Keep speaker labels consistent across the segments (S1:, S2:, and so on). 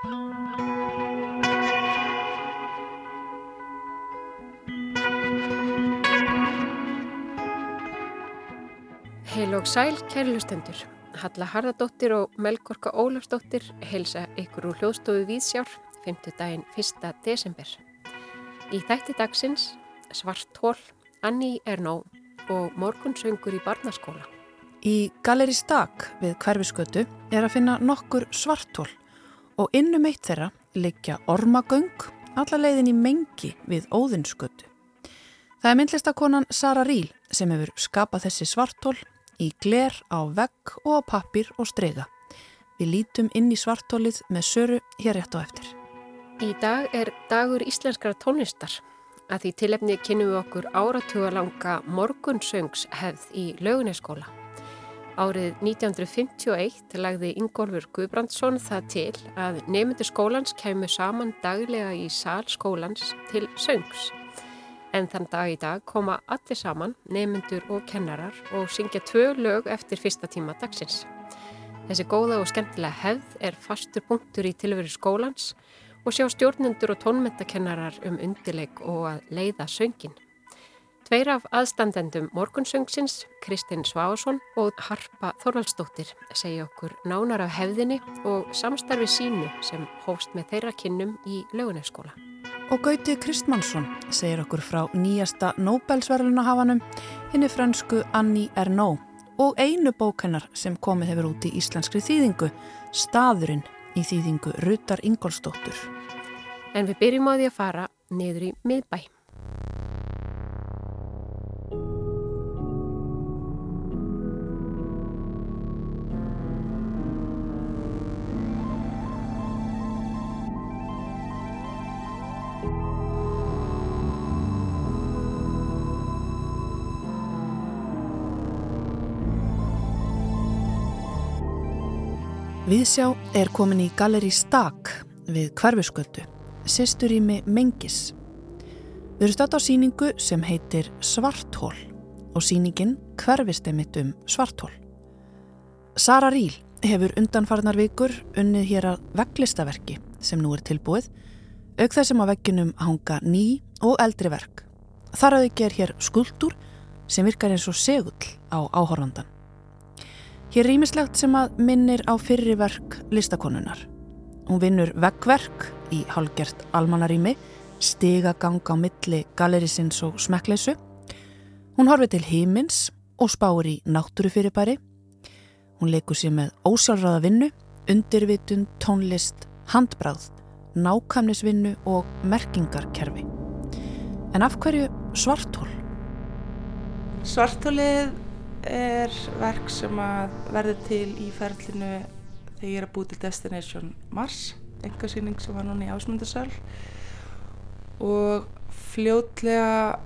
S1: Heil og sæl, kærlustendur. Halla Harðardóttir og Melgorka Ólafsdóttir heilsa ykkur úr hljóðstofu Víðsjár 5. daginn 1. desember. Í þætti dagsins Svartól, Anni Ernó og Morgunsöngur í barnaskóla.
S2: Í Galeri Stak við hverfiskötu er að finna nokkur svartól og innum eitt þeirra liggja ormagöng alla leiðin í mengi við óðinskötu. Það er myndlistakonan Sara Ríl sem hefur skapað þessi svartól í gler á vegg og á pappir og strega. Við lítum inn í svartólið með söru hér rétt á eftir.
S1: Í dag er dagur íslenskara tónlistar. Að því tilefni kynum við okkur áratugalanga morgunsöngs hefð í lauguneskóla. Árið 1951 lagði Ingólfur Guðbrandsson það til að nefndur skólans kemur saman daglega í sál skólans til söngs. En þann dag í dag koma allir saman, nemyndur og kennarar og syngja tvö lög eftir fyrsta tíma dagsins. Þessi góða og skemmtilega hefð er fastur punktur í tilveru skólans og sjá stjórnendur og tónmentakennarar um undileik og að leiða söngin. Tveir af aðstandendum morgunsöngsins, Kristinn Sváarsson og Harpa Þorvaldsdóttir, segja okkur nánar af hefðinni og samstarfi sínu sem hófst með þeirra kinnum í lögunarskóla.
S2: Og Gauti Kristmannsson segir okkur frá nýjasta Nobelsverlunahafanum, henni fransku Annie Ernaux og einu bókennar sem komið hefur út í íslenskri þýðingu, Staðurinn í þýðingu Rutar Ingolstóttur.
S1: En við byrjum á því að fara niður í miðbæ.
S2: Viðsjá er komin í Galeri Stak við hverfiskötu, sýsturými Mengis. Við erum státt á síningu sem heitir Svartól og síningin hverfistemitt um Svartól. Sara Ríl hefur undanfarnar vikur unnið hér að veglistaverki sem nú er tilbúið, auk þessum að vegginum hanga ný og eldri verk. Þar að þau ger hér skuldur sem virkar eins og segull á áhorfandan. Hér er ímislegt sem að minnir á fyrri verk listakonunar. Hún vinnur veggverk í hálgert almannarími, stiga gang á milli galerisins og smekkleysu. Hún horfi til hímins og spáir í náttúrufyrirbæri. Hún leikur sér með ósjálfráða vinnu, undirvitun, tónlist, handbráð, nákamnisvinnu og merkingarkerfi. En af hverju svartól?
S3: Svartólið er verk sem að verður til í ferlinu þegar ég er að búið til Destination Mars engasýning sem var núna í ásmundasal og fljótlega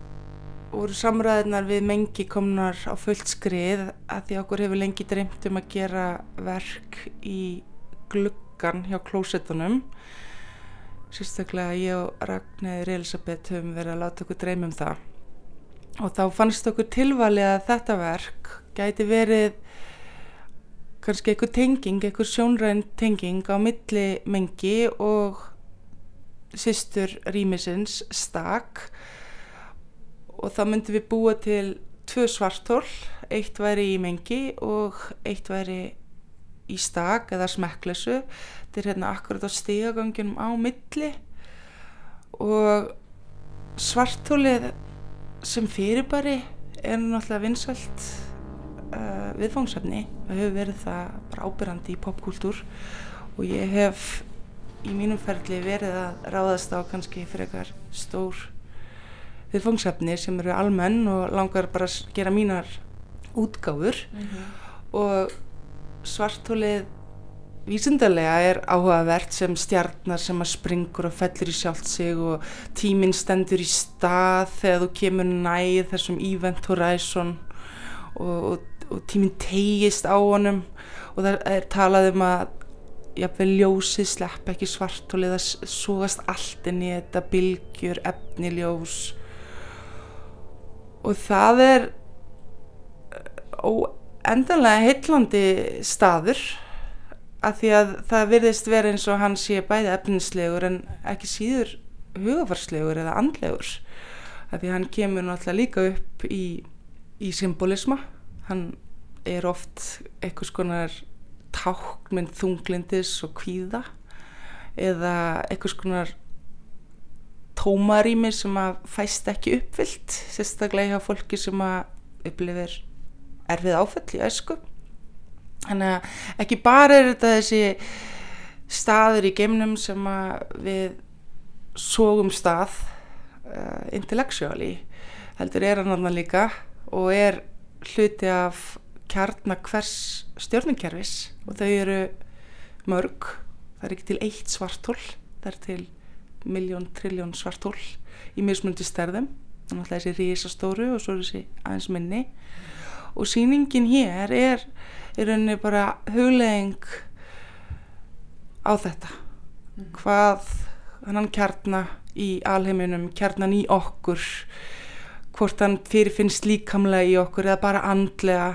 S3: voru samræðinar við mengi komnar á fullt skrið að því okkur hefur lengi dreymt um að gera verk í gluggan hjá klósetunum. Sérstaklega ég og Ragnæður Elisabeth höfum verið að láta okkur dreym um það og þá fannst okkur tilvalið að þetta verk gæti verið kannski einhver tenging, einhver sjónræn tenging á milli mengi og sýstur rýmisins stak. Og þá myndum við búa til tvö svartól, eitt væri í mengi og eitt væri í stak eða smekklesu. Þetta er hérna akkurat á stigaganginum á milli. Og svartólið sem fyrirbæri er náttúrulega vinsalt uh, viðfangsefni það hefur verið það bara ábyrrandi í popkúltúr og ég hef í mínum ferli verið að ráðast á kannski eitthvað stór viðfangsefni sem eru almenn og langar bara að gera mínar útgáfur mm -hmm. og svartólið vísindarlega er áhugavert sem stjarnar sem að springur og fellur í sjálft sig og tíminn stendur í stað þegar þú kemur næð þessum event horizon og, og, og tíminn tegist á honum og það er talað um að jáfnveg ljósið slepp ekki svart og liða súgast allt inn í þetta bylgjur, efni, ljós. Og það er óendanlega heitlandi staður að því að það virðist vera eins og hann sé bæði efninslegur en ekki síður hugafarslegur eða andlegur. Að því hann kemur náttúrulega líka upp í, í symbolisma. Hann er oft eitthvað skonar tákmynd þunglindis og kvíða eða eitthvað skonar tómarými sem að fæst ekki uppfyllt sérstaklega hjá fólki sem að upplifir erfið áfell í æsku þannig að ekki bara er þetta þessi staður í geimnum sem við sógum stað uh, intellectually heldur er hann annað líka og er hluti af kjarnar hvers stjórnumkerfis og þau eru mörg. Það er ekki til eitt svartól það er til miljón, trilljón svartól í mismundi stærðum. Þannig að þessi rísastóru og svo er þessi aðeins minni. Og síningin hér er í rauninni bara huglegging á þetta. Mm. hvað hann kjarnar í alheiminum, kjarnan í okkur hvort hann fyrirfinnst líkamlega í okkur eða bara andlega.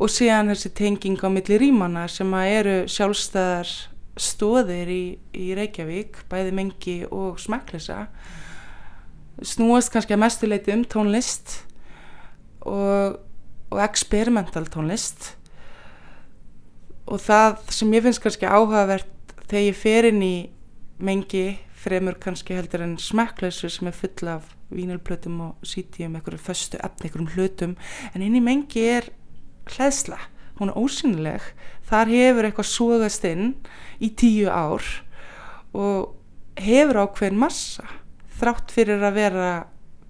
S3: Og síðan þessi tenging á milli rýmana sem að eru sjálfstæðar stóðir í, í Reykjavík bæði mengi og smæklisa snúast kannski að mestuleiti um tónlist og, og experimental tónlist og það sem ég finnst kannski áhugavert þegar ég fer inn í mengi fremur kannski heldur en smekklausu sem er full af vínilplötum og sítjum, einhverju föstu efni, einhverjum hlutum. En inn í mengi er hlæðsla, hún er ósynileg þar hefur eitthvað sógast inn í tíu ár og hefur ákveðin massa þrátt fyrir að vera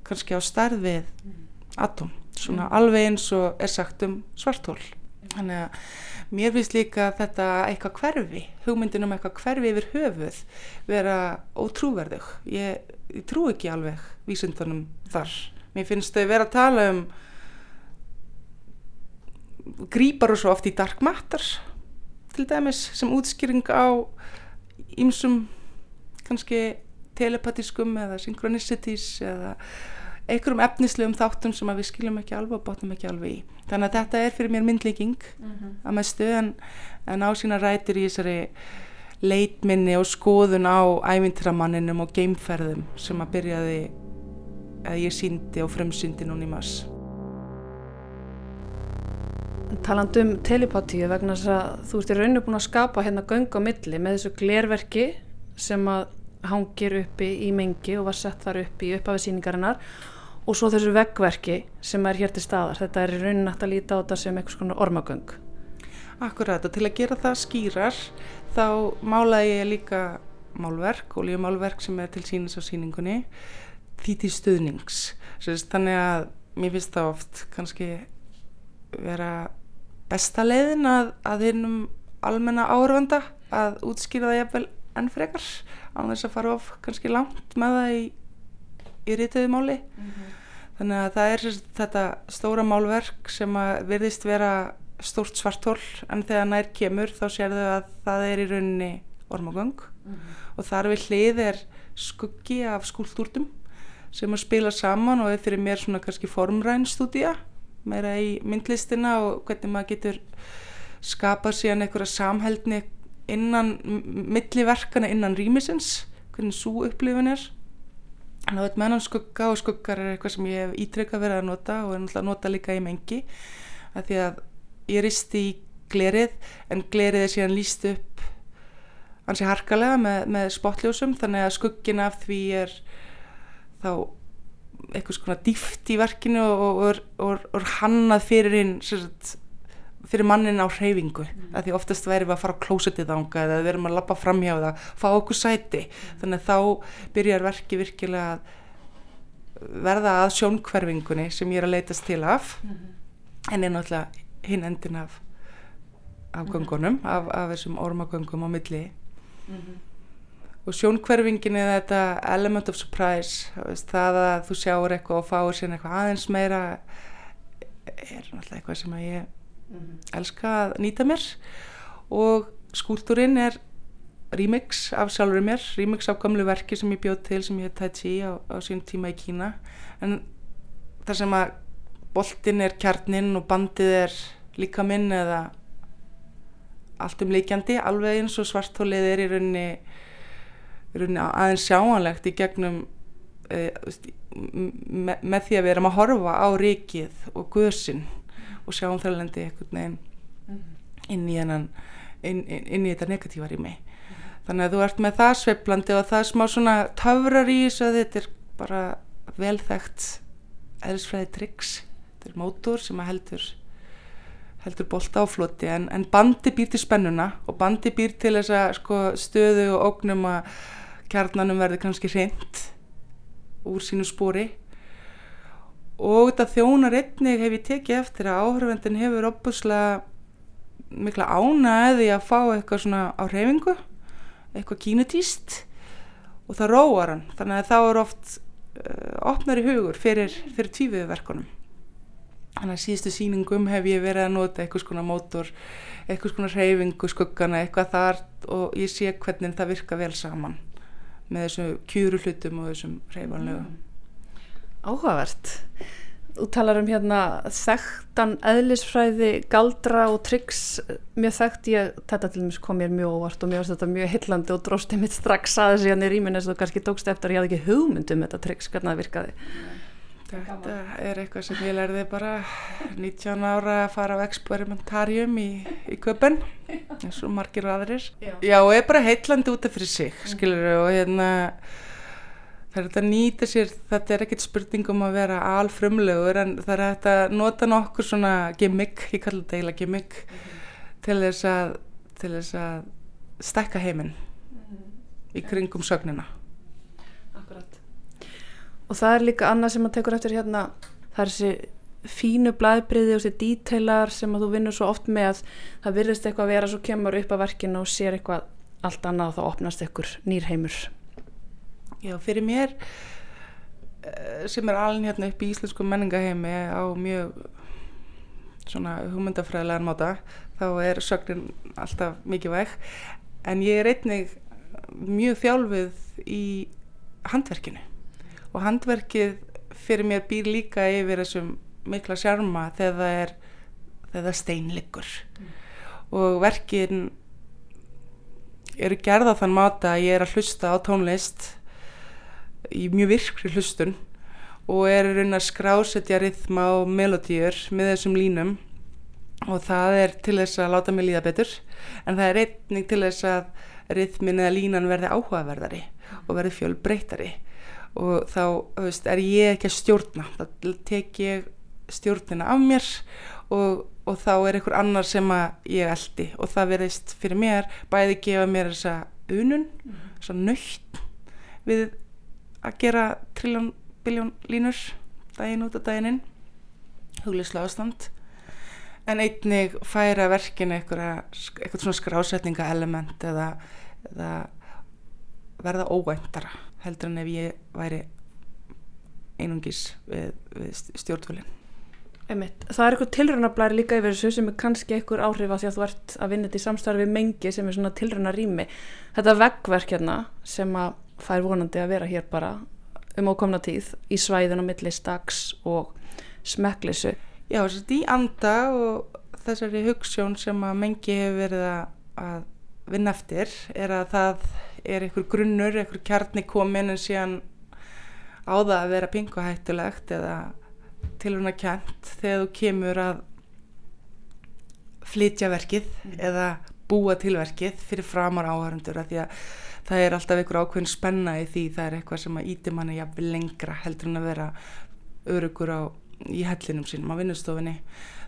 S3: kannski á starð við atom, svona mm. alveg eins og er sagt um svartól þannig að mér finnst líka þetta eitthvað hverfi, hugmyndin um eitthvað hverfi yfir höfuð vera ótrúverðug. Ég, ég trú ekki alveg vísundunum þar. Mér finnst þau vera að tala um grýpar og svo oft í dark matter til dæmis sem útskýring á ímsum kannski telepatískum eða synchronicities eða einhverjum efnislegum þáttum sem við skiljum ekki alveg og bóttum ekki alveg í þannig að þetta er fyrir mér myndlíking mm -hmm. að mestu en, en á sína rætir í þessari leitminni og skoðun á ævintramanninum og geimferðum sem að byrjaði að ég síndi á frumsyndi núni í mass
S2: Taland um telepatíu vegna þess að þú ert í rauninu búin að skapa hérna göng á milli með þessu glerverki sem að hangir uppi í mengi og var sett þar uppi í uppafisýningarinnar og svo þessu veggverki sem er hér til staðar. Þetta er í raunin nætt að líta á þetta sem eitthvað svona ormagöng.
S3: Akkurat og til að gera það skýrar þá málaði ég líka málverk, ólíumálverk sem er til sínis á síningunni því til stuðnings. Þannig að mér finnst það oft kannski vera besta leiðin að, að einum almenna áhörfanda að útskýra það jafnvel enn frekar á þess að fara of kannski langt með það í, í rítiðu máli. Mm -hmm. Þannig að það er þetta stóra málverk sem að virðist vera stórt svartól en þegar nær kemur þá sér þau að það er í rauninni ormagöng mm -hmm. og þar við hlið er skuggi af skúltúrtum sem að spila saman og er fyrir mér svona kannski formræn stúdía meira í myndlistina og hvernig maður getur skapað síðan einhverja samhældni innan milliverkana innan rýmisins hvernig svo upplifun er Þannig að mennan skugga og skuggar er eitthvað sem ég hef ítrykkað verið að nota og er náttúrulega að nota líka í mengi að því að ég risti í glerið en glerið er síðan líst upp ansi harkalega með, með spotljósum þannig að skuggina af því er þá eitthvað svona dýft í verkinu og er hannað fyrir hinn fyrir mannin á hreyfingu mm. að því oftast verðum við að fara á klósetið ánga eða verðum að lappa fram hjá það fá okkur sæti, mm. þannig að þá byrjar verki virkilega að verða að sjónkverfingunni sem ég er að leytast til af mm en er náttúrulega hinn endin af af mhm. af, af þessum ormagöngum á milli -hmm. og sjónkverfingin er þetta element of surprise það að þú sjáur eitthvað og fáur sér eitthvað aðeins meira er náttúrulega eitthvað sem að ég mm elska að nýta mér. Og skúltúrin er remix af sjálfur mér remix af gamlu verki sem ég bjóð til sem ég hef tætt í á, á sín tíma í Kína. En þar sem að boltin er kjarnin og bandið er líka minn eða allt um leikjandi alveg eins og svartólið er í rauninni, í rauninni aðeins sjáanlegt í gegnum e, me, með því að við erum að horfa á ríkið og guðsinn og sjáum þærlendi einhvern veginn inn í, hennan, inn, inn, inn í þetta negatíva rými. Þannig að þú ert með það sveiplandi og það er smá svona töfrar í þessu að þetta er bara velþægt eðlisfræði triks þetta er mótor sem heldur heldur bolta á floti. En, en bandi býr til spennuna og bandi býr til þess að sko, stöðu og ógnum að kjarnanum verði kannski hreint úr sínu spóri og þetta þjónar einnig hef ég tekið eftir að áhörfendin hefur opuslega mikla ánaði að fá eitthvað svona á reyfingu eitthvað kínutíst og það róar hann. Þannig að þá er oft uh, opnari hugur fyrir, fyrir tvífiðverkunum þannig að síðustu síningum hef ég verið að nota eitthvað svona mótor eitthvað svona reyfingu skuggana eitthvað þar og ég sé hvernig það virka vel saman með þessum kjúru hlutum og þessum reyfanlegu
S4: Áhugavert. Þú talar um hérna þekktan eðlisfræði, galdra og tryggs mjög þekkt. Ég, þetta til dæmis kom mér mjög óvart og mér finnst þetta mjög hillandi og drósti mitt strax aðeins í hann í rýminn eins og kannski tókst eftir að ég hafði ekki hugmynd um þetta tryggs, hvernig það virkaði.
S3: Þetta er eitthvað sem ég lærði bara 19 ára að fara á experimentarium í, í köpen eins og margir aðrir. Já, Já og er bara heitlandi út af fyrir sig skilur og hérna það er þetta að nýta sér, þetta er ekkert spurning um að vera alfrumlegur en það er þetta að nota nokkur svona gimmick, ég kallar þetta eiginlega gimmick mm -hmm. til þess að til þess að stekka heiminn mm -hmm. í kringum sögnina
S4: Akkurat Og það er líka annað sem maður tekur eftir hérna það er þessi fínu blæðbriði og þessi dítelar sem að þú vinnur svo oft með það virðist eitthvað að vera svo kemur upp að verkinu og sér eitthvað allt annað og þá opnast ykkur nýrheimur
S3: Já, fyrir mér eh, sem er alveg hérna upp í íslensku menningaheimi á mjög svona hugmyndafræðilegan máta þá er sögnin alltaf mikið væg en ég er einnig mjög þjálfið í handverkinu. Og handverkið fyrir mér býr líka yfir þessum mikla sjarma þegar það er þegar það steinleikur mm. og verkin eru gerða þann máta að ég er að hlusta á tónlist í mjög virkri hlustun og er raun að skrásetja rithma og melodýr með þessum línum. Og það er til þess að láta mig líða betur en það er einning til þess að rithmin eða línan verði áhugaverðari og verði fjölbreytari og þá veist, er ég ekki að stjórna. Þá tek ég stjórnina af mér og, og þá er einhver annar sem að ég eldi. Og það verðist fyrir mér bæði gefa mér þessa unun, mm. þessa nöytt við að gera triljón, biljón línur daginn út af daginn inn. Huglislega ástand. En einnig færa verkinu eitthvað, svona skrásetninga element eða, eða verða óvæntara heldur en ef ég væri einungis við, við stjórnvölinn.
S4: Einmitt. Það er eitthvað tilrönablæri líka yfir þessu sem er kannski eitthvað áhrif að því að þú ert að vinna þetta í samstarfi mengi sem er svona tilrönarými þetta veggverk hérna sem að fær vonandi að vera hér bara um ákomna tíð í svæðin á milli staks og smekklisu.
S3: Já, þess að í anda og þessari hugssjón sem að mengi hefur verið að vinna eftir er að það er einhver grunnur, einhver kjarni komin en síðan á það að vera pinguhættulegt eða tilhörna kjent þegar þú kemur að flytja verkið mm. eða búa til verkið fyrir framar áhörundur að því að það er alltaf einhver ákveðin spenna í því það er eitthvað sem að íti manni jafnvel lengra heldur en að vera örugur á, í hellinum sínum á vinnustofinni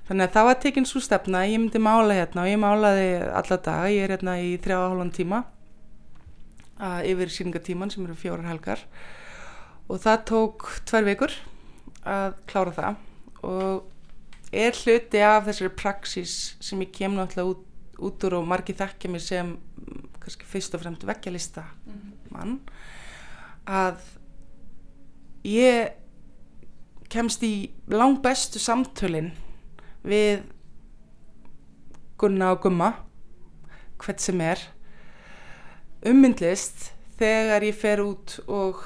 S3: þannig að það var tekinn svo stefna ég myndi mála hérna og ég málaði alla dag, ég er hérna í þrjá hálfan tíma að yfir síningatíman sem eru fjórar helgar. Og það tók tvær vikur að klára það og er hluti af þessari praxis sem ég kem náttúrulega út, út úr og margi þekkja mér sem kannski fyrst og fremd vekkjalista mann að ég kemst í lang bestu samtölin við Gunna og Gumma hvert sem er ummyndlist þegar ég fer út og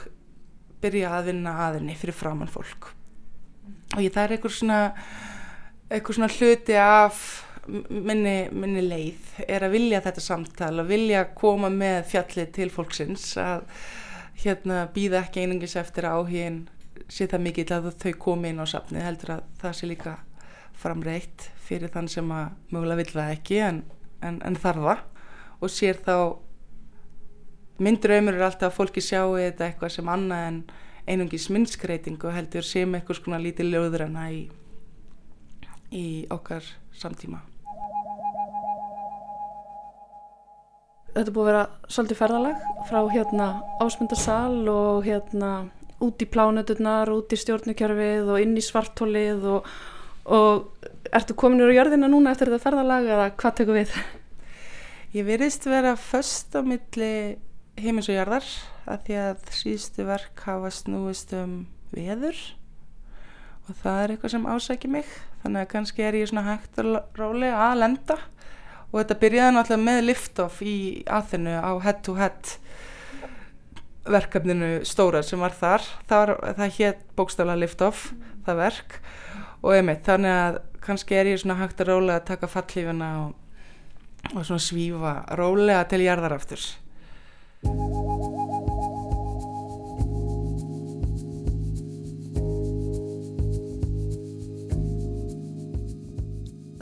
S3: byrja að vinna aðinni fyrir framann fólk mm. og ég er eitthvað svona eitthvað svona hluti af minni, minni leið er að vilja þetta samtal að vilja koma með fjallið til fólksins að hérna býða ekki einungis eftir áhugin sé það mikið að þau komi inn á safni heldur að það sé líka framreitt fyrir þann sem að mögulega vil það ekki en, en, en þarfa og sér þá myndröymur er alltaf að fólki sjáu þetta eitthvað sem annað en einungis minnskreitingu heldur sem eitthvað svona lítið löðurana í, í okkar samtíma.
S2: Þetta búið að vera svolítið ferðalag frá hérna ásmundarsal og hérna út í plánuturnar, út í stjórnukjörfið og inn í svartólið og, og ertu komin úr jörðina núna eftir þetta ferðalag eða hvað tekur við?
S3: Ég verist vera först á milli heimins og jarðar að því að síðustu verk hafa snúist um veður og það er eitthvað sem ásækir mig þannig að kannski er ég svona hægt og róli að lenda og þetta byrjaði náttúrulega með lift-off í aðinu á head-to-head verkefninu stóra sem var þar. Það, það hétt bókstafla lift-off það verk. Og einmitt þannig að kannski er ég svona hægt og róli að taka fallífuna og, og svona svífa rólega til jarðar aftur.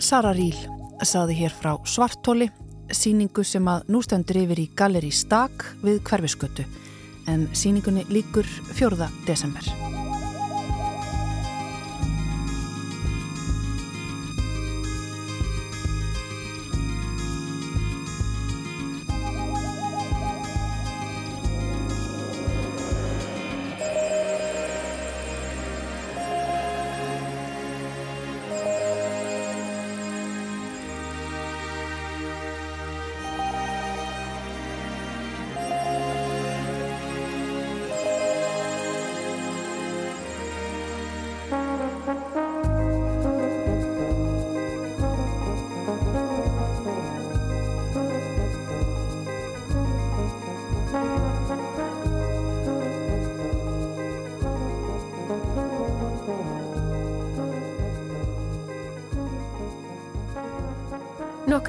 S2: Sara Ríl saði hér frá Svartóli, síningu sem að nú stöndur yfir í Galeri Stak við Hverfiskötu en síningunni líkur 4. desember.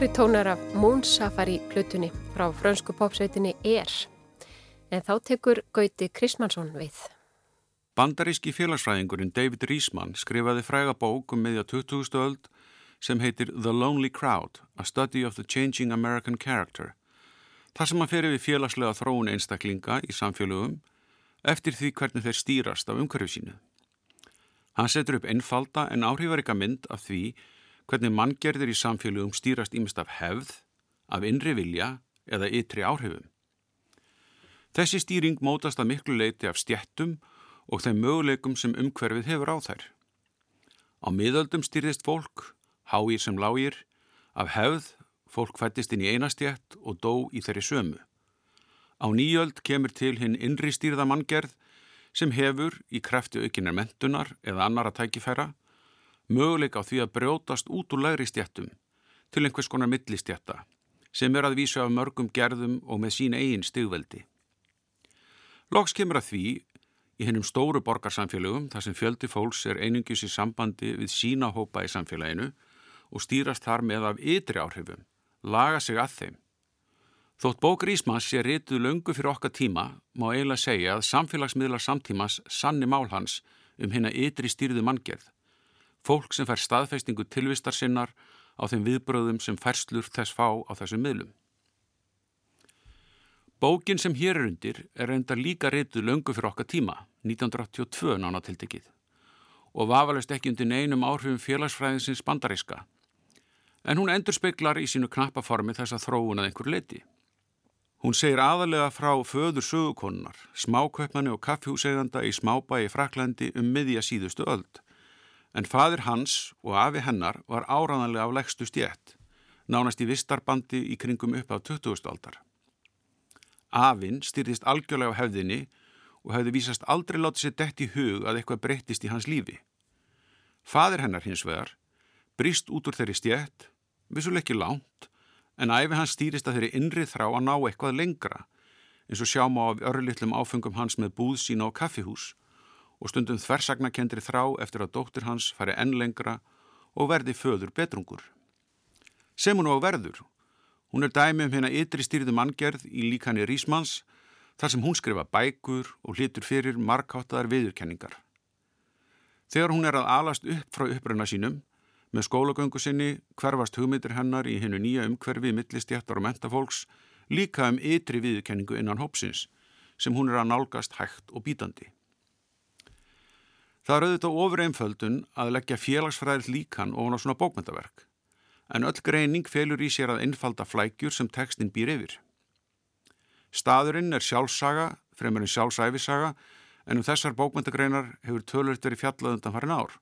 S1: Nokkri tónar af Moon Safari plutunni frá frönsku popsveitinni Er. En þá tekur Gauti Krismansson við.
S5: Bandaríski félagsfræðingurinn David Riesman skrifaði fræga bók um meðja 20. öld sem heitir The Lonely Crowd, A Study of the Changing American Character. Það sem að fer við félagslega þróun einstaklinga í samfélögum eftir því hvernig þeir stýrast af umhverju sínu. Hann setur upp einfalda en áhrifaríka mynd af því hvernig manngerðir í samfélögum stýrast ímest af hefð, af innri vilja eða ytri áhrifum. Þessi stýring mótast að miklu leiti af stjettum og þeim möguleikum sem umhverfið hefur á þær. Á miðöldum stýrðist fólk, háir sem lágir, af hefð, fólk fættist inn í einastjett og dó í þeirri sömu. Á nýjöld kemur til hinn innri stýrða manngerð sem hefur í krefti aukinar mentunar eða annara tækifæra möguleik á því að brjótast út úr læri stjættum til einhvers konar millistjætta sem er að vísa af mörgum gerðum og með sín eigin stigveldi. Loks kemur að því í hennum stóru borgarsamfélögum þar sem fjöldi fólks er einungjus í sambandi við sína hópa í samfélaginu og stýrast þar með af ytri áhrifum, laga sig að þeim. Þótt bók Rísmanns sé rituð löngu fyrir okkar tíma má eiginlega segja að samfélagsmiðlar samtímas sanni mál hans um hennar ytri stýrðu manngerð fólk sem fær staðfestingu tilvistar sinnar á þeim viðbröðum sem færslur þess fá á þessum miðlum. Bókin sem hér er undir er enda líka reytuð löngu fyrir okkar tíma, 1982 nána tildekið, og vafalist ekki undir neinum áhrifum félagsfræðinsins bandaríska, en hún endur speiklar í sínu knappaformi þess að þróun að einhver leti. Hún segir aðalega frá föður sögukonnar, smáköpmanni og kaffjúseganda í smábæi Fraklandi um miðja síðustu öld, en fadir hans og afi hennar var áraðanlega af leggstu stjætt, nánast í vistarbandi í kringum upp á 20. aldar. Afinn styrðist algjörlega á hefðinni og hefði vísast aldrei látið sér dett í hug að eitthvað breyttist í hans lífi. Fadir hennar hins vegar brist út úr þeirri stjætt, vissuleg ekki langt, en æfi hans stýrist að þeirri innrið þrá að ná eitthvað lengra, eins og sjáum á örlitlum áfengum hans með búð sína á kaffihús og stundum þversagnakendri þrá eftir að dóttir hans fari enn lengra og verði föður betrungur. sem hún á verður. Hún er dæmi um hérna ytri stýrðu manngerð í líkanni Rísmanns þar sem hún skrifa bækur og hlitur fyrir markáttaðar viðurkenningar. Þegar hún er að alast upp frá uppröna sínum, með skólagöngu sinni hverfast hugmyndir hennar í hennu nýja umhverfi millistjættar og mentafólks líka um ytri viðurkenningu innan hópsins sem hún er að nálgast hægt og bítandi. Það er auðvitað ofur einföldun að leggja félagsfræðir líkan ofan á svona bókmyndaverk, en öll greining felur í sér að einfalda flækjur sem tekstin býr yfir. Staðurinn er sjálfsaga, fremur en sjálfsæfisaga, en um þessar bókmyndagreinar hefur tölvöld verið fjallað undan farin ár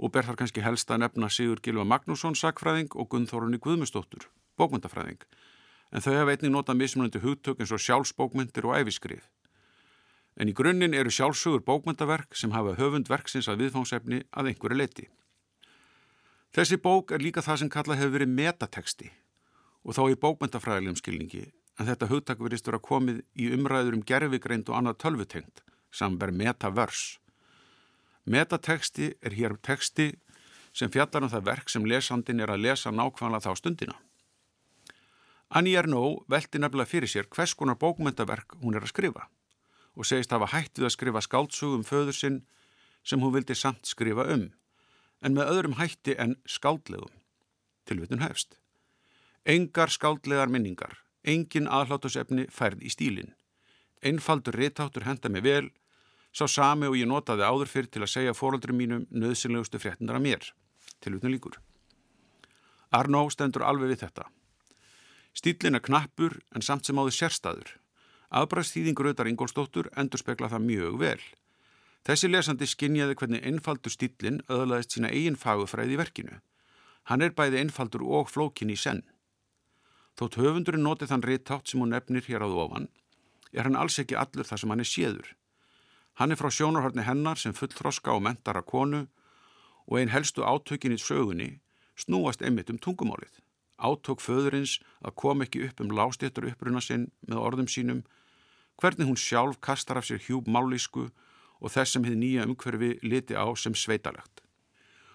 S5: og ber þar kannski helst að nefna Sigur Gilva Magnússon sakfræðing og Gunnþórunni Guðmustóttur, bókmyndafræðing, en þau hafa einnig notað mismunandi hugtök eins og sjálfsbókmyndir og æfiskrið. En í grunninn eru sjálfsögur bókmyndaverk sem hafa höfundverksins að viðfángsefni að einhverju leiti. Þessi bók er líka það sem kallað hefur verið metateksti og þá í bókmyndafræðilegum skilningi en þetta hugtak verist vera komið í umræður um gerfigreind og annað tölvutengt, samver metavers. Metateksti er hér teksti sem fjallar um það verk sem lesandin er að lesa nákvæmlega þá stundina. Annie Ernaux velti nefnilega fyrir sér hvers konar bókmyndaverk hún er að skrifa og segist hafa hætt við að skrifa skáldsugum föður sinn sem hún vildi samt skrifa um, en með öðrum hætti en skáldlegum, tilvitun hefst. Engar skáldlegar minningar, engin aðhlátusefni færð í stílinn. Einfaldur réttáttur henda mig vel, sá sami og ég notaði áður fyrir til að segja fóröldrum mínum nöðsynlegustu fréttundar að mér, til utnum líkur. Arnó stendur alveg við þetta. Stílinn er knappur en samt sem áður sérstaður. Aðbræðstíðingur auðar Ingólstóttur endur spekla það mjög vel. Þessi lesandi skinnjaði hvernig einfaldur stílinn öðlaðist sína eigin fagufræði í verkinu. Hann er bæði einfaldur og flókin í senn. Þótt höfundurinn notið þann réttátt sem hún nefnir hér áður ofan, er hann alls ekki allur það sem hann er séður. Hann er frá sjónarhörni hennar sem fullþroska og mentara konu og einn helstu átökin í sögunni snúast einmitt um tungumálið. Átök föðurins að kom ekki upp um lástéttur uppruna sinn með orðum sínum, hvernig hún sjálf kastar af sér hjúp málísku og þess sem hefði nýja umhverfi liti á sem sveitalegt.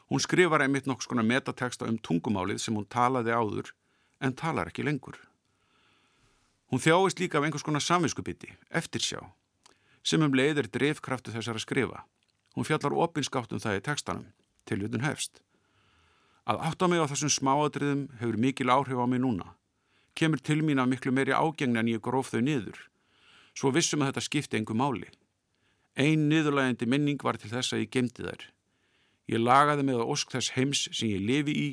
S5: Hún skrifar einmitt nokks konar metateksta um tungumálið sem hún talaði áður en talar ekki lengur. Hún þjáist líka af einhvers konar samvinskupiti, eftirsjá, sem um leið er drefkraftu þessar að skrifa. Hún fjallar opinskátt um það í tekstanum, tilvitun hefst. Að átta mig á þessum smáadriðum hefur mikil áhrif á mig núna. Kemur til mín að miklu meiri ágengna en ég gróf þau niður. Svo vissum að þetta skipti engu máli. Einn niðurlægandi minning var til þess að ég gemdi þær. Ég lagaði með að ósk þess heims sem ég lifi í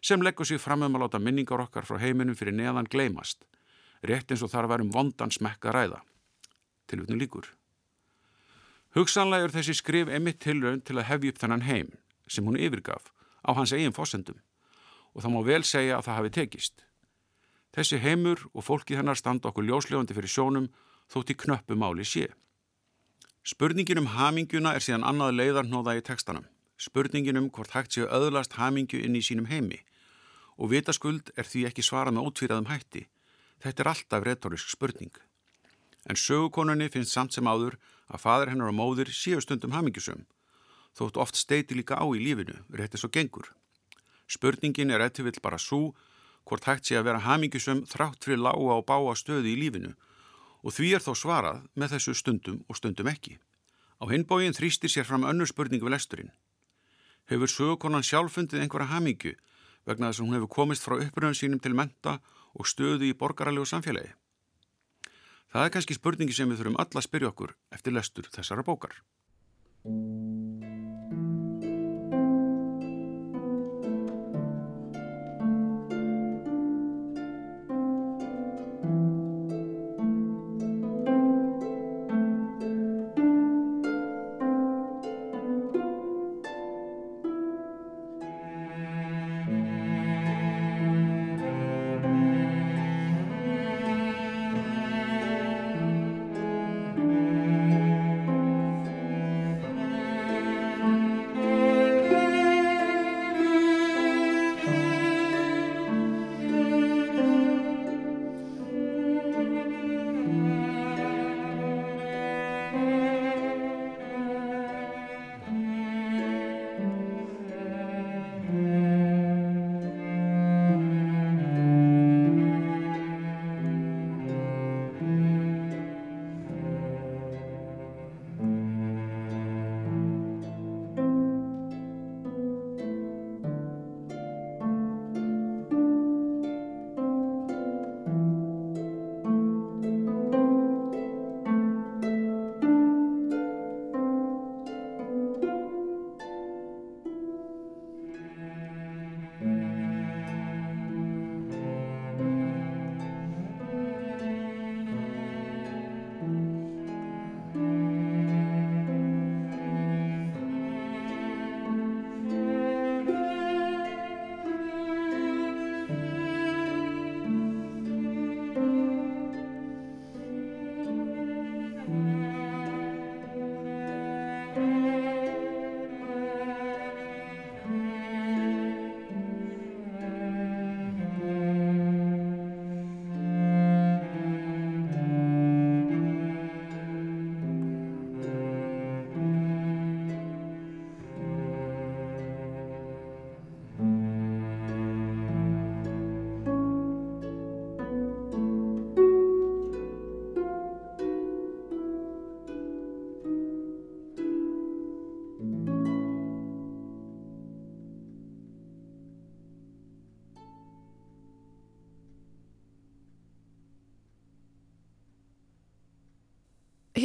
S5: sem leggur sig fram um að láta minningar okkar frá heiminum fyrir neðan gleymast, rétt eins og þar varum vondan smekka ræða. Tilvitnu líkur. Hugsanlega er þessi skrif emitt tilraun til að hefja upp þennan heim sem hún yfirgaf á hans eigin fósendum og það má vel segja að það hafi tekist. Þessi heimur og fólki hennar standa okkur ljóslefandi fyrir sjónum þótt í knöppu máli sé. Spurningin um haminguna er síðan annað leiðarnóða í tekstanum. Spurningin um hvort hægt séu öðlast hamingju inn í sínum heimi og vitaskuld er því ekki svara með ótvíraðum hætti. Þetta er alltaf retorisk spurning. En sögukonunni finnst samt sem áður að fadur hennar og móðir séu stundum hamingjusum, þótt oft steiti líka á í lífinu, rétti svo gengur. Spurningin er eftir vill bara svo hvort hægt sé að vera hamingjusum þrátt fyrir lága og báa stöði í lífinu og því er þó svarað með þessu stundum og stundum ekki. Á hinbógin þrýstir sér fram önnur spurning við lesturinn. Hefur sögukonan sjálf fundið einhverja hamingju vegna þess að hún hefur komist frá uppröðun sínum til menta og stöðu í borgaralegu samfélagi? Það er kannski spurningi sem við þurfum alla að spyrja okkur eftir lestur þessara bókar.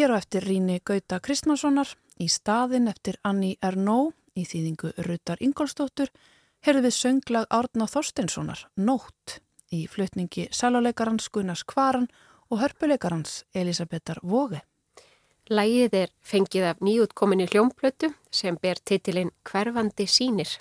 S2: Hér á eftir Ríni Gauta Kristmanssonar, í staðin eftir Anni Ernó, í þýðingu Rutar Ingolstóttur, herðu við sönglag Árna Þorsteinssonar, Nótt, í flutningi sæluleikarans Gunnars Kvaran og hörpuleikarans Elisabetar Vóge.
S1: Lægið er fengið af nýjútkominni hljómplötu sem ber titilinn Hverfandi sínir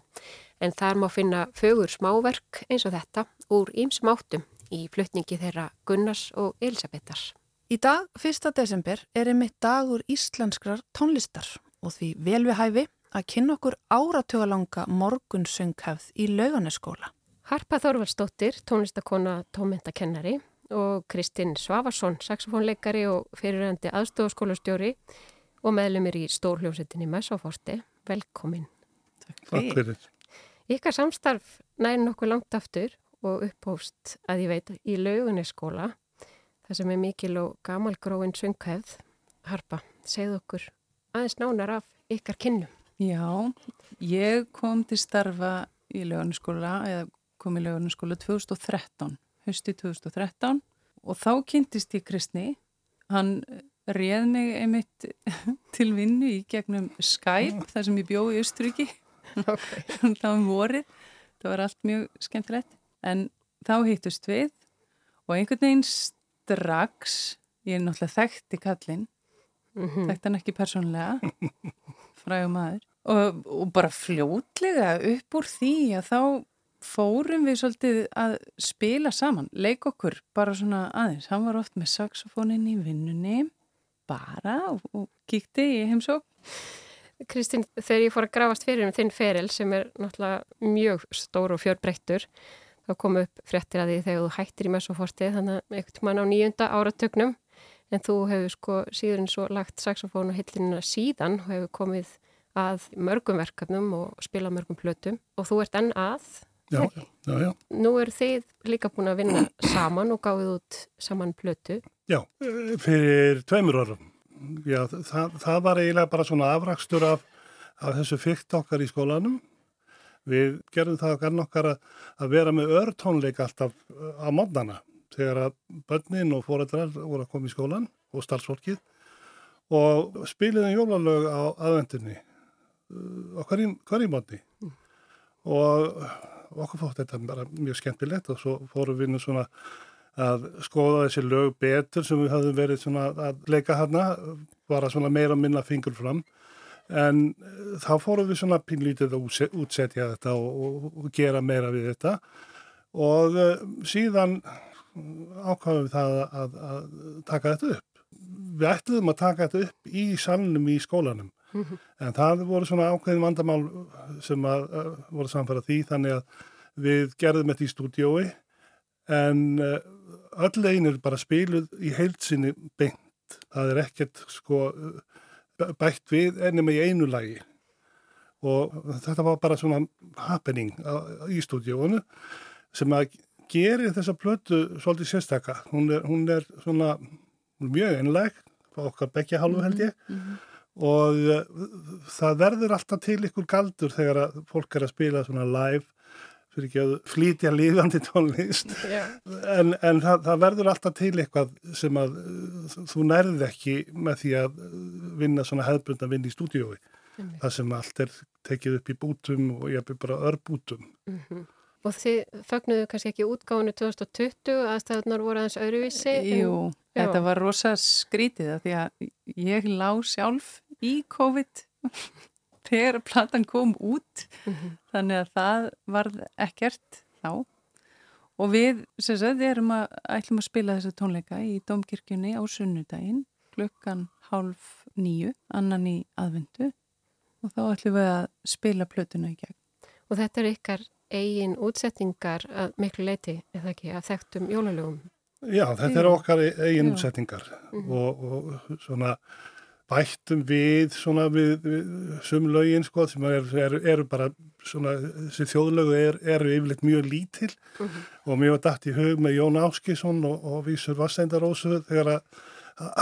S1: en þar má finna fögur smáverk eins og þetta úr ímsum áttum í flutningi þeirra Gunnars og Elisabetar.
S2: Í dag, 1. desember, er einmitt dagur íslenskrar tónlistar og því vel við hæfi að kynna okkur áratögalanga morgunsönghefð í lauganeskóla.
S1: Harpa Þorvaldsdóttir, tónlistakona tómyndakennari og Kristinn Svavarsson, saxofónleikari og fyriröndi aðstofaskólastjóri og meðlumir í stórhljómsettinni Messóforti. Velkomin.
S6: Takk fyrir.
S1: Ykkar samstarf næri nokkuð langt aftur og upphóst að ég veit í laugunisskóla, það sem er mikil og gamalgróin sönghefð. Harpa, segð okkur aðeins nánar af ykkar kynnum.
S7: Já, ég kom til starfa í laugunisskóla, eða kom í laugunisskóla 2013 hösti 2013 og þá kynntist ég Kristni. Hann réð mig einmitt til vinnu í gegnum Skype þar sem ég bjóði í Östuríki. Okay. það var vorið, það var allt mjög skemmtilegt. En þá hittust við og einhvern veginn strax, ég er náttúrulega þekkti kallinn, mm -hmm. þekkt hann ekki persónlega, frægum aður. Og, og bara fljótlega upp úr því að þá fórum við svolítið að spila saman, leik okkur bara svona aðeins, hann var oft með saxofónin í vinnunni bara og, og kíkti í heimsók
S1: Kristín, þegar ég fór að grafast fyrir um þinn feril sem er náttúrulega mjög stór og fjörbreyttur þá kom upp fréttir að því þegar þú hættir í messofortið þannig að eitthvað mann á nýjunda áratögnum en þú hefur sko síðan svo lagt saxofón og hillinina síðan og hefur komið að mörgum verkefnum og spila mörgum plötum og þú ert enn að
S6: Já, já, já.
S1: Nú eru þið líka búin að vinna saman og gáðið út saman plötu.
S6: Já, fyrir tveimur orðum. Já, það, það var eiginlega bara svona afrakstur af, af þessu fyrkt okkar í skólanum. Við gerðum það okkar nokkar að, vera með örtónleik alltaf á mótnana þegar að bönnin og fórættrar voru að koma í skólan og starfsfólkið og spiliðum jólalög á aðvendinni okkar í, í mótni mm. og okkur fótt þetta bara mjög skemmtilegt og svo fórum við nú svona að skoða þessi lög betur sem við hafðum verið svona að leika hana, bara svona meira minna fingur fram en eh, þá fórum við svona pinlítið að útsetja þetta og, og, gera meira við þetta. Og uh, síðan ákvaðum við það að, að, taka þetta upp. Við ætluðum að taka þetta upp í salnum í skólanum. En það voru svona ákveðin vandamál sem að, að voru samfara því þannig að við gerðum þetta í stúdiói en öll einir bara spiluð í heilsinni beint. Það er ekkert sko bætt við ennum í einu lagi. Og þetta var bara svona happening á, í stúdiónu sem að geri þessa plötu svolítið sérstakka hún er, hún er svona mjög einleg okkar bekja halvu held ég. Mm -hmm og uh, það verður alltaf til ykkur galdur þegar að fólk er að spila svona live fyrir ekki að flítja lífandi tónlist yeah. en, en það, það verður alltaf til eitthvað sem að uh, þú nærði ekki með því að vinna svona hefðbund að vinna í stúdiói mm. það sem allt er tekið upp í bútum og ég er bara örbútum
S1: mm -hmm. Og þið fögnuðu kannski ekki útgáðinu 2020 að staðunar voru aðeins öruvísi?
S7: Jú, en, þetta var rosa skrítið því að ég lá sjálf í COVID þegar platan kom út mm -hmm. þannig að það varð ekkert þá og við sem sagt erum að ætlum að spila þessa tónleika í Dómkirkjunni á sunnudaginn klukkan hálf nýju annan í aðvendu og þá ætlum við að spila plötuna í gegn
S1: Og þetta er ykkar eigin útsettingar að miklu leiti, eða ekki, að þekktum jólalögum?
S6: Já, þetta er okkar eigin Já. útsettingar mm -hmm. og, og svona bættum við svona við, við sumlaugin sko sem eru er, er bara svona þessi þjóðlögu eru er yfirleitt mjög lítil mhm. -huh. og mér var dætt í hug með Jón Áskísson og, og Vísur Vasseindarósu þegar að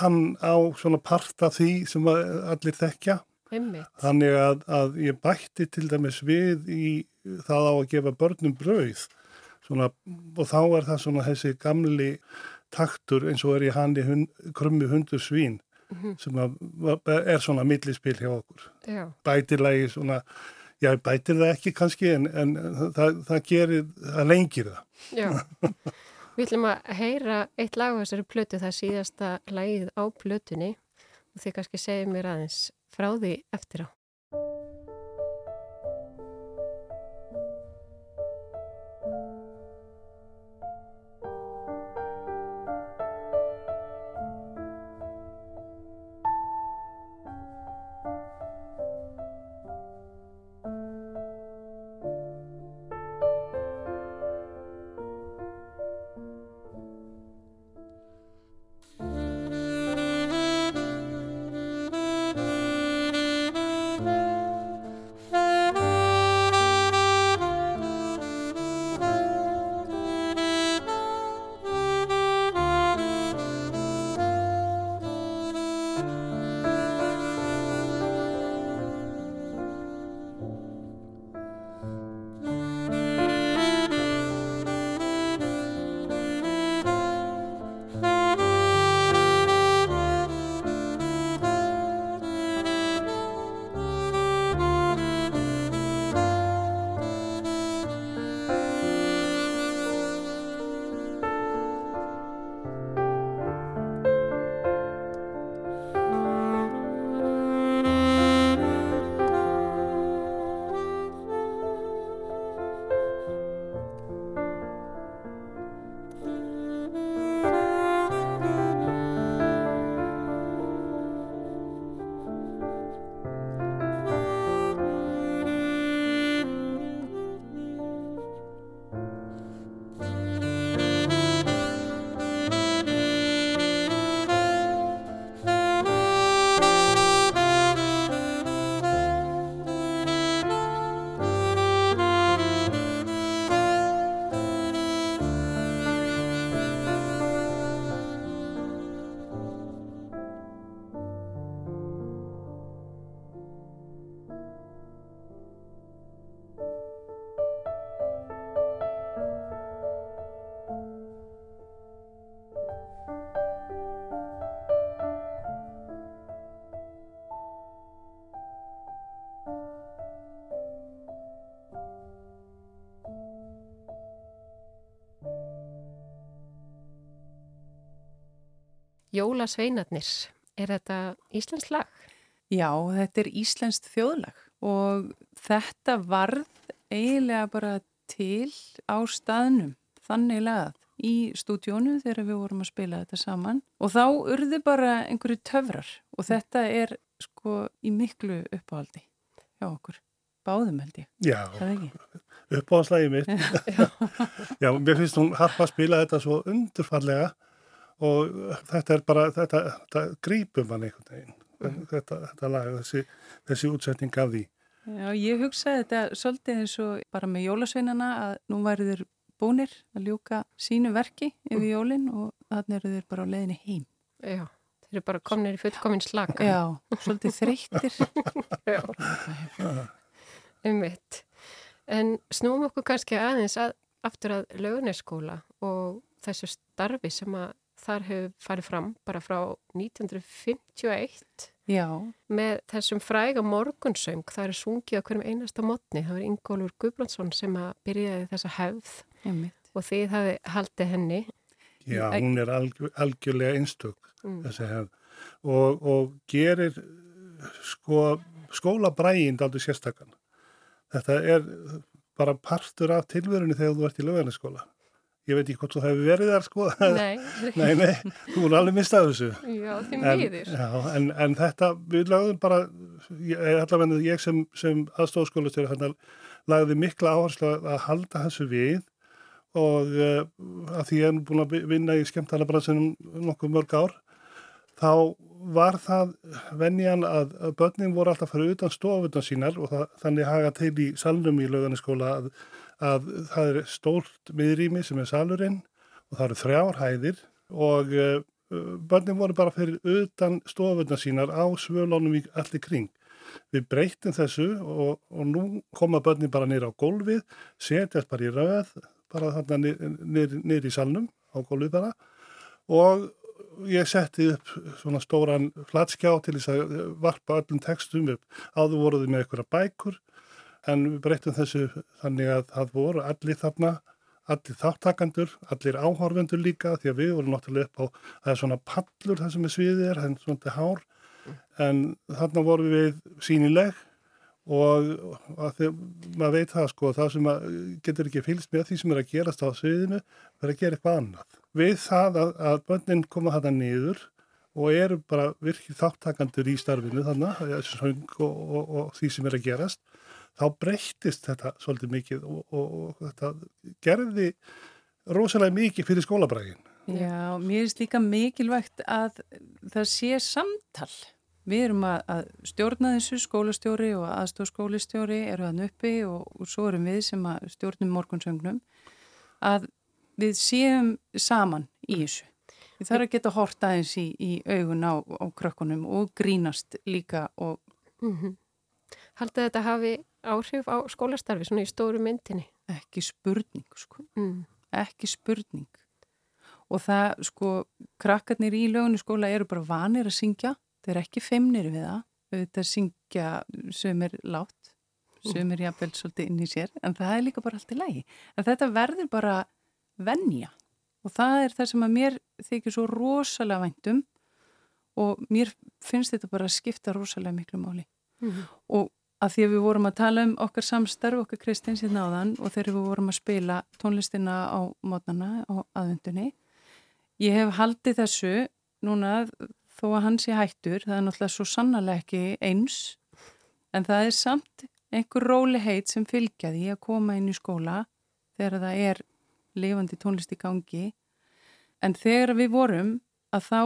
S6: hann á svona part af því sem allir þekkja
S1: Einmitt.
S6: þannig að, að ég bætti til dæmis við í það á að gefa börnum brauð svona, og þá er það svona þessi gamli taktur eins og er í hann í hund, krummi hundur svín -hmm. Sem að, er svona millispil hjá okkur.
S1: Já.
S6: Bætilagi svona, já bætir það ekki kannski en, en það, það gerir, það lengir það.
S1: Já, við ætlum að heyra eitt lag á þessari plötu, það síðasta lagið á plötunni og þið kannski segja mér aðeins frá því eftir á. Jólasveinarnir, er þetta Íslands lag?
S7: Já, þetta er Íslands þjóðlag og þetta varð eiginlega bara til á staðnum, þannig lagað í stúdjónu þegar við vorum að spila þetta saman og þá urði bara einhverju töfrar og þetta er sko í miklu uppáhaldi hjá okkur, báðum held ég.
S6: Já, uppáhaldslægi mitt. Já, mér finnst hún harpa að spila þetta svo undurfallega og þetta er bara, þetta, þetta grípum hann einhvern veginn, mm. þetta, þetta lag, þessi, þessi útsetning af því.
S7: Já, ég hugsaði þetta svolítið eins og bara með jólasveinana að nú væri þeir búnir að ljúka sínu verki yfir jólinn og þannig eru þeir bara á leðinni heim.
S1: Já, þeir eru bara kominir í fullkominn slaka.
S7: Já, svolítið þreyttir. Já,
S1: um mitt. En snúum okkur kannski aðeins að, aftur að lögneskóla og þessu starfi sem að þar hefur farið fram bara frá 1951
S7: Já.
S1: með þessum fræga morgunsöng, það er sungið á hverjum einasta mótni, það var Ingólfur Guðbrandsson sem að byrjaði þessa hefð
S7: Einmitt.
S1: og þið hafi haldið henni
S6: Já, hún er alg algjörlega einstök mm. þessi hefð og, og gerir sko skólabrægind aldrei sérstakann þetta er bara partur af tilverunni þegar þú ert í lögarniskóla Ég veit ekki hvort þú hefur verið þar sko.
S1: Nei.
S6: nei, nei, þú er alveg mistað þessu.
S1: Já, því miður.
S6: Já, en, en þetta, við lagðum bara, allavega ég sem, sem aðstofskólastöru hann lagði mikla áherslu að halda þessu við og uh, að því ég er búin að vinna í skemmtala bransunum nokkuð mörg ár, þá var það venjan að, að börnin voru alltaf að fara utan stofuna sínar og það, þannig haga til í salnum í löganiskóla að að það er stórt miðrými sem er salurinn og það eru þrjár hæðir og uh, börnin voru bara fyrir utan stofuna sínar á svölunum allir kring. Við breytum þessu og, og nú koma börnin bara nýra á gólfið, setjast bara í rauð, bara þarna nýri í salnum á gólfið bara og ég setti upp svona stóran flatskjá til þess að varpa öllum textum upp. Áður voruði með einhverja bækur en við breytum þessu þannig að það voru allir þarna, allir þáttakandur, allir áhorfendur líka því að við vorum náttúrulega upp á, það er svona pallur það sem er sviðið er, það er svona hár, en þarna voru við sínileg og að því maður veit það sko, það sem getur ekki fylgst með því sem er að gerast á sviðinu, verður að gera eitthvað annað. Við það að, að bönnin koma þetta niður og eru bara virkið þáttakandur í starfinu þannig, og, og, og því sem er að gerast, þá breyttist þetta svolítið mikið og, og þetta gerði rosalega mikið fyrir skólabrægin.
S7: Já, mér finnst líka mikilvægt að það sé samtal. Við erum að, að stjórna þessu skólastjóri og aðstofskólistjóri eru þann uppi og svo erum við sem að stjórnum morgunsögnum að við séum saman í þessu. Við þarfum að geta hort aðeins í, í augun á, á krökkunum og grínast líka og...
S1: Mm -hmm. Haldið þetta hafi áhrif á skólastarfi svona í stóru myndinni?
S7: Ekki spurning, sko. Mm. Ekki spurning. Og það, sko, krakkarnir í lögunu skóla eru bara vanir að syngja. Þeir eru ekki feimnir við það. Þetta syngja sem er látt, sem er jafnvel svolítið inn í sér. En það er líka bara allt í lægi. En þetta verður bara vennja og það er það sem að mér þykir svo rosalega væntum og mér finnst þetta bara að skipta rosalega miklu máli mm -hmm. og að því að við vorum að tala um okkar samstarf, okkar kristins í náðan og þegar við vorum að spila tónlistina á mótnana á aðvendunni ég hef haldið þessu núna þó að hans sé hættur það er náttúrulega svo sannarlega ekki eins en það er samt einhver róli heit sem fylgjaði að koma inn í skóla þegar það er lifandi tónlist í gangi. En þegar við vorum að þá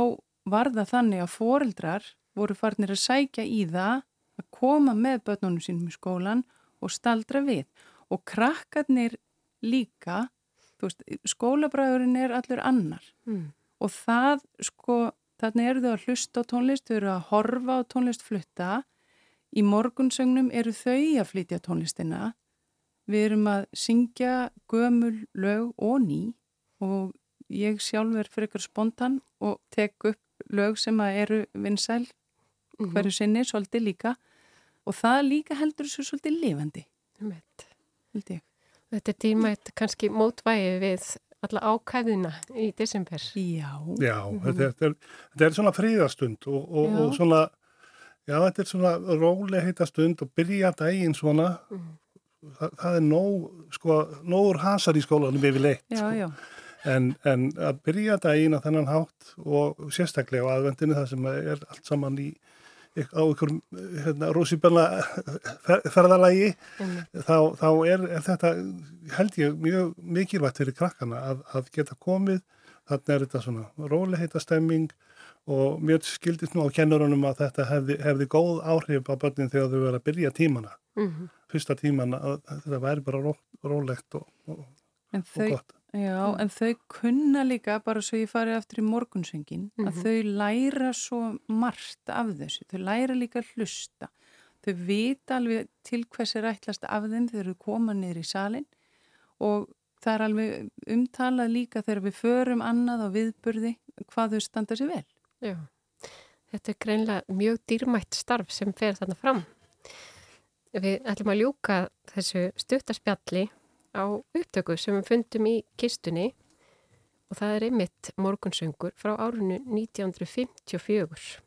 S7: var það þannig að foreldrar voru farnir að sækja í það að koma með börnunum sínum í skólan og staldra við. Og krakkarnir líka veist, skólabræðurinn er allur annar. Mm. og það sko þannig eru þau að hlusta á tónlist þau eru að horfa á tónlistflutta í morgunsögnum eru þau að flytja tónlistina. Við erum að syngja gömul lög og ný. Og ég sjálf er fyrir ykkur spontan og tek upp lög sem eru vinsæl mhm. hverju sinni, svolítið líka og það líka heldur þessu svolítið lifandi.
S1: Þetta er tímætt kannski mótvægi við alla ákæðina í desember.
S7: Já.
S6: Já, mm -hmm. þetta, er, þetta er svona fríðastund og, og, og svona, já þetta er svona rólega heitastund og byrja daginn svona mm -hmm það, það er nóg, sko, nógur hasar í skólanum yfirleitt.
S7: Já, já.
S6: En, en að byrja daginn á þennan hátt og sérstaklega á aðvendinu það sem er allt saman í á einhverjum hérna, rúsibjörna ferðalagi mm. þá, þá er, er þetta held ég mjög mikilvægt fyrir krakkana að, að geta komið þannig er þetta svona róleheita stemming og mjög skildist nú á kennurunum að þetta hefði, hefði góð áhrif á börnin þegar þau verið að byrja tímana mm -hmm. fyrsta tíman að þetta væri bara ró, rólegt og, og, og gott
S7: Já, en þau kunna líka bara svo ég farið aftur í morgunsöngin mm -hmm. að mhm. þau læra svo margt af þessu, þau læra líka hlusta. Þau vita alveg til hvers er ætlast af þeim þegar þau koma niður í salin og það er alveg umtalað líka þegar við förum annað á viðburði hvað þau standa sér vel.
S1: Já, þetta er greinlega mjög dýrmætt starf sem fer þarna fram. Við ætlum að ljúka þessu stuttarspjalli á upptöku sem við fundum í kistunni og það er einmitt morgunsöngur frá árunnu 1954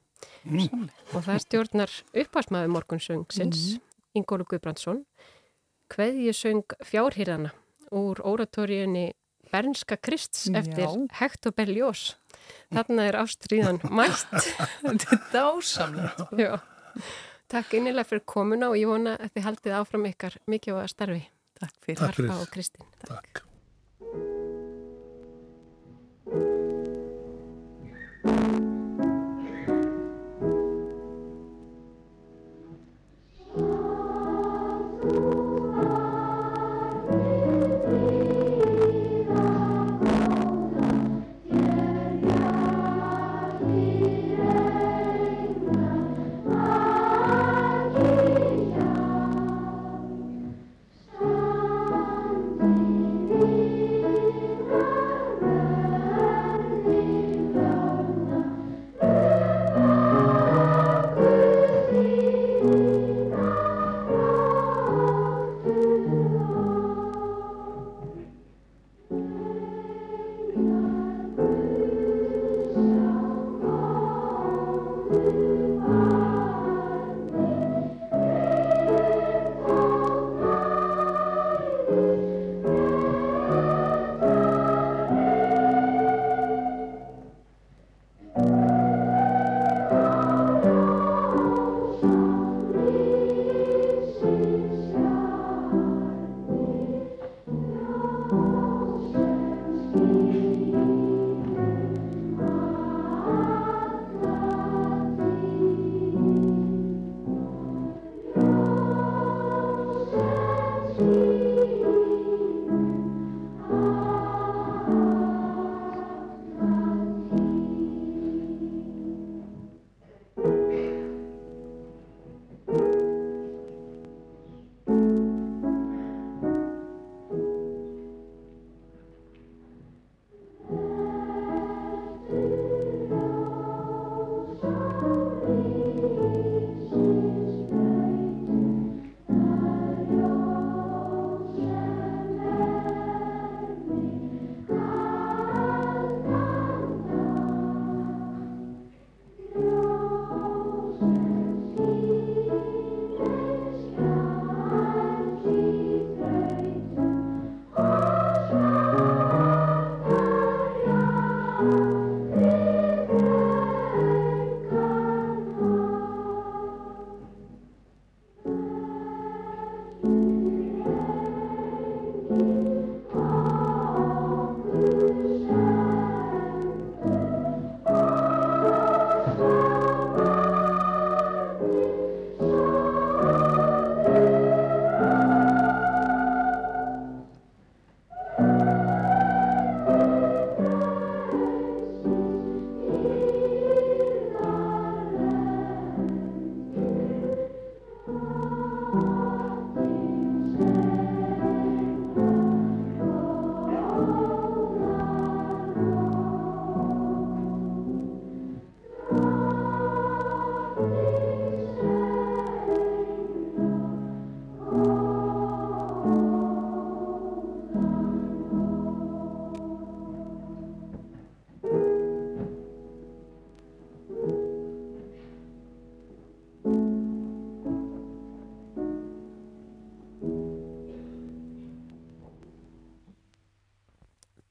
S1: mm. og það stjórnar uppásmaður morgunsöngsins mm. Ingólu Guðbrandsson Kveðjusöng fjárhýrana úr óratóriunni Bernska Krists eftir Já. Hector Berlioz þarna er ástriðan mætt
S7: Þetta er dásamlega
S1: Takk innilega fyrir komuna og ég vona að þið haldið áfram ykkar mikið á að starfi.
S7: Takk fyrir.
S1: Harpa og Kristinn.
S6: Takk. Takk.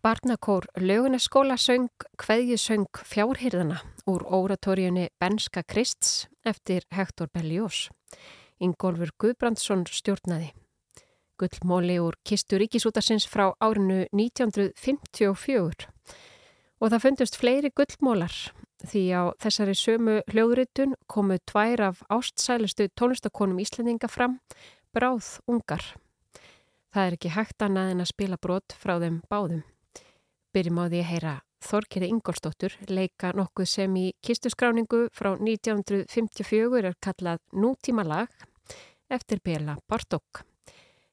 S1: Barnakór löguneskóla söng Kveðjusöng fjárhyrðana úr óratorjunni Benska Krists eftir Hector Berlioz. Ingólfur Guðbrandsson stjórnaði. Gullmóli úr Kistu Ríkisútarsins frá árinu 1954 og það fundust fleiri gullmólar því á þessari sömu hljóðritun komu tvær af ástsælustu tónlistakonum Íslandinga fram, bráð ungar. Það er ekki hægt annað en að spila brot frá þeim báðum. Byrjum á því að heyra Þorkeri Ingolstóttur leika nokkuð sem í kistuskráningu frá 1954 er kallað Nútíma lag eftir Bela Bartók.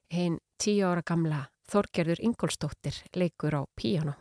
S1: Hinn tíu ára gamla Þorkerður Ingolstóttir leikur á píjano.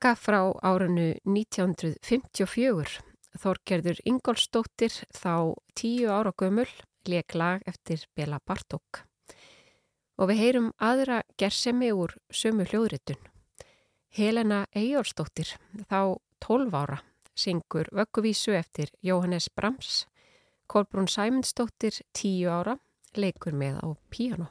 S1: Upptaka frá árinu 1954. Þorgerður Ingolstóttir þá tíu ára gömul leik lag eftir Bela Bartók. Og við heyrum aðra gersemi úr sömu hljóðritun. Helena Eyjórstóttir þá 12 ára syngur vögguvísu eftir Jóhannes Brams. Kolbrún Sæmundstóttir 10 ára leikur með á píano.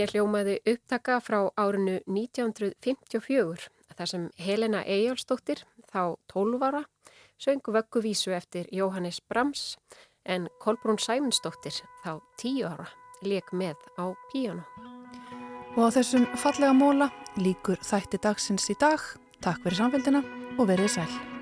S1: Hér hljómaði upptaka frá árinu 1954 þar sem Helena Eyjálsdóttir, þá 12 ára, söngu vögguvísu eftir Jóhannes Brams en Kolbrún Sæmundsdóttir, þá 10 ára, leik með á píjánu.
S2: Og á þessum fallega móla líkur þætti dagsins í dag. Takk fyrir samfélgina og verið sæl.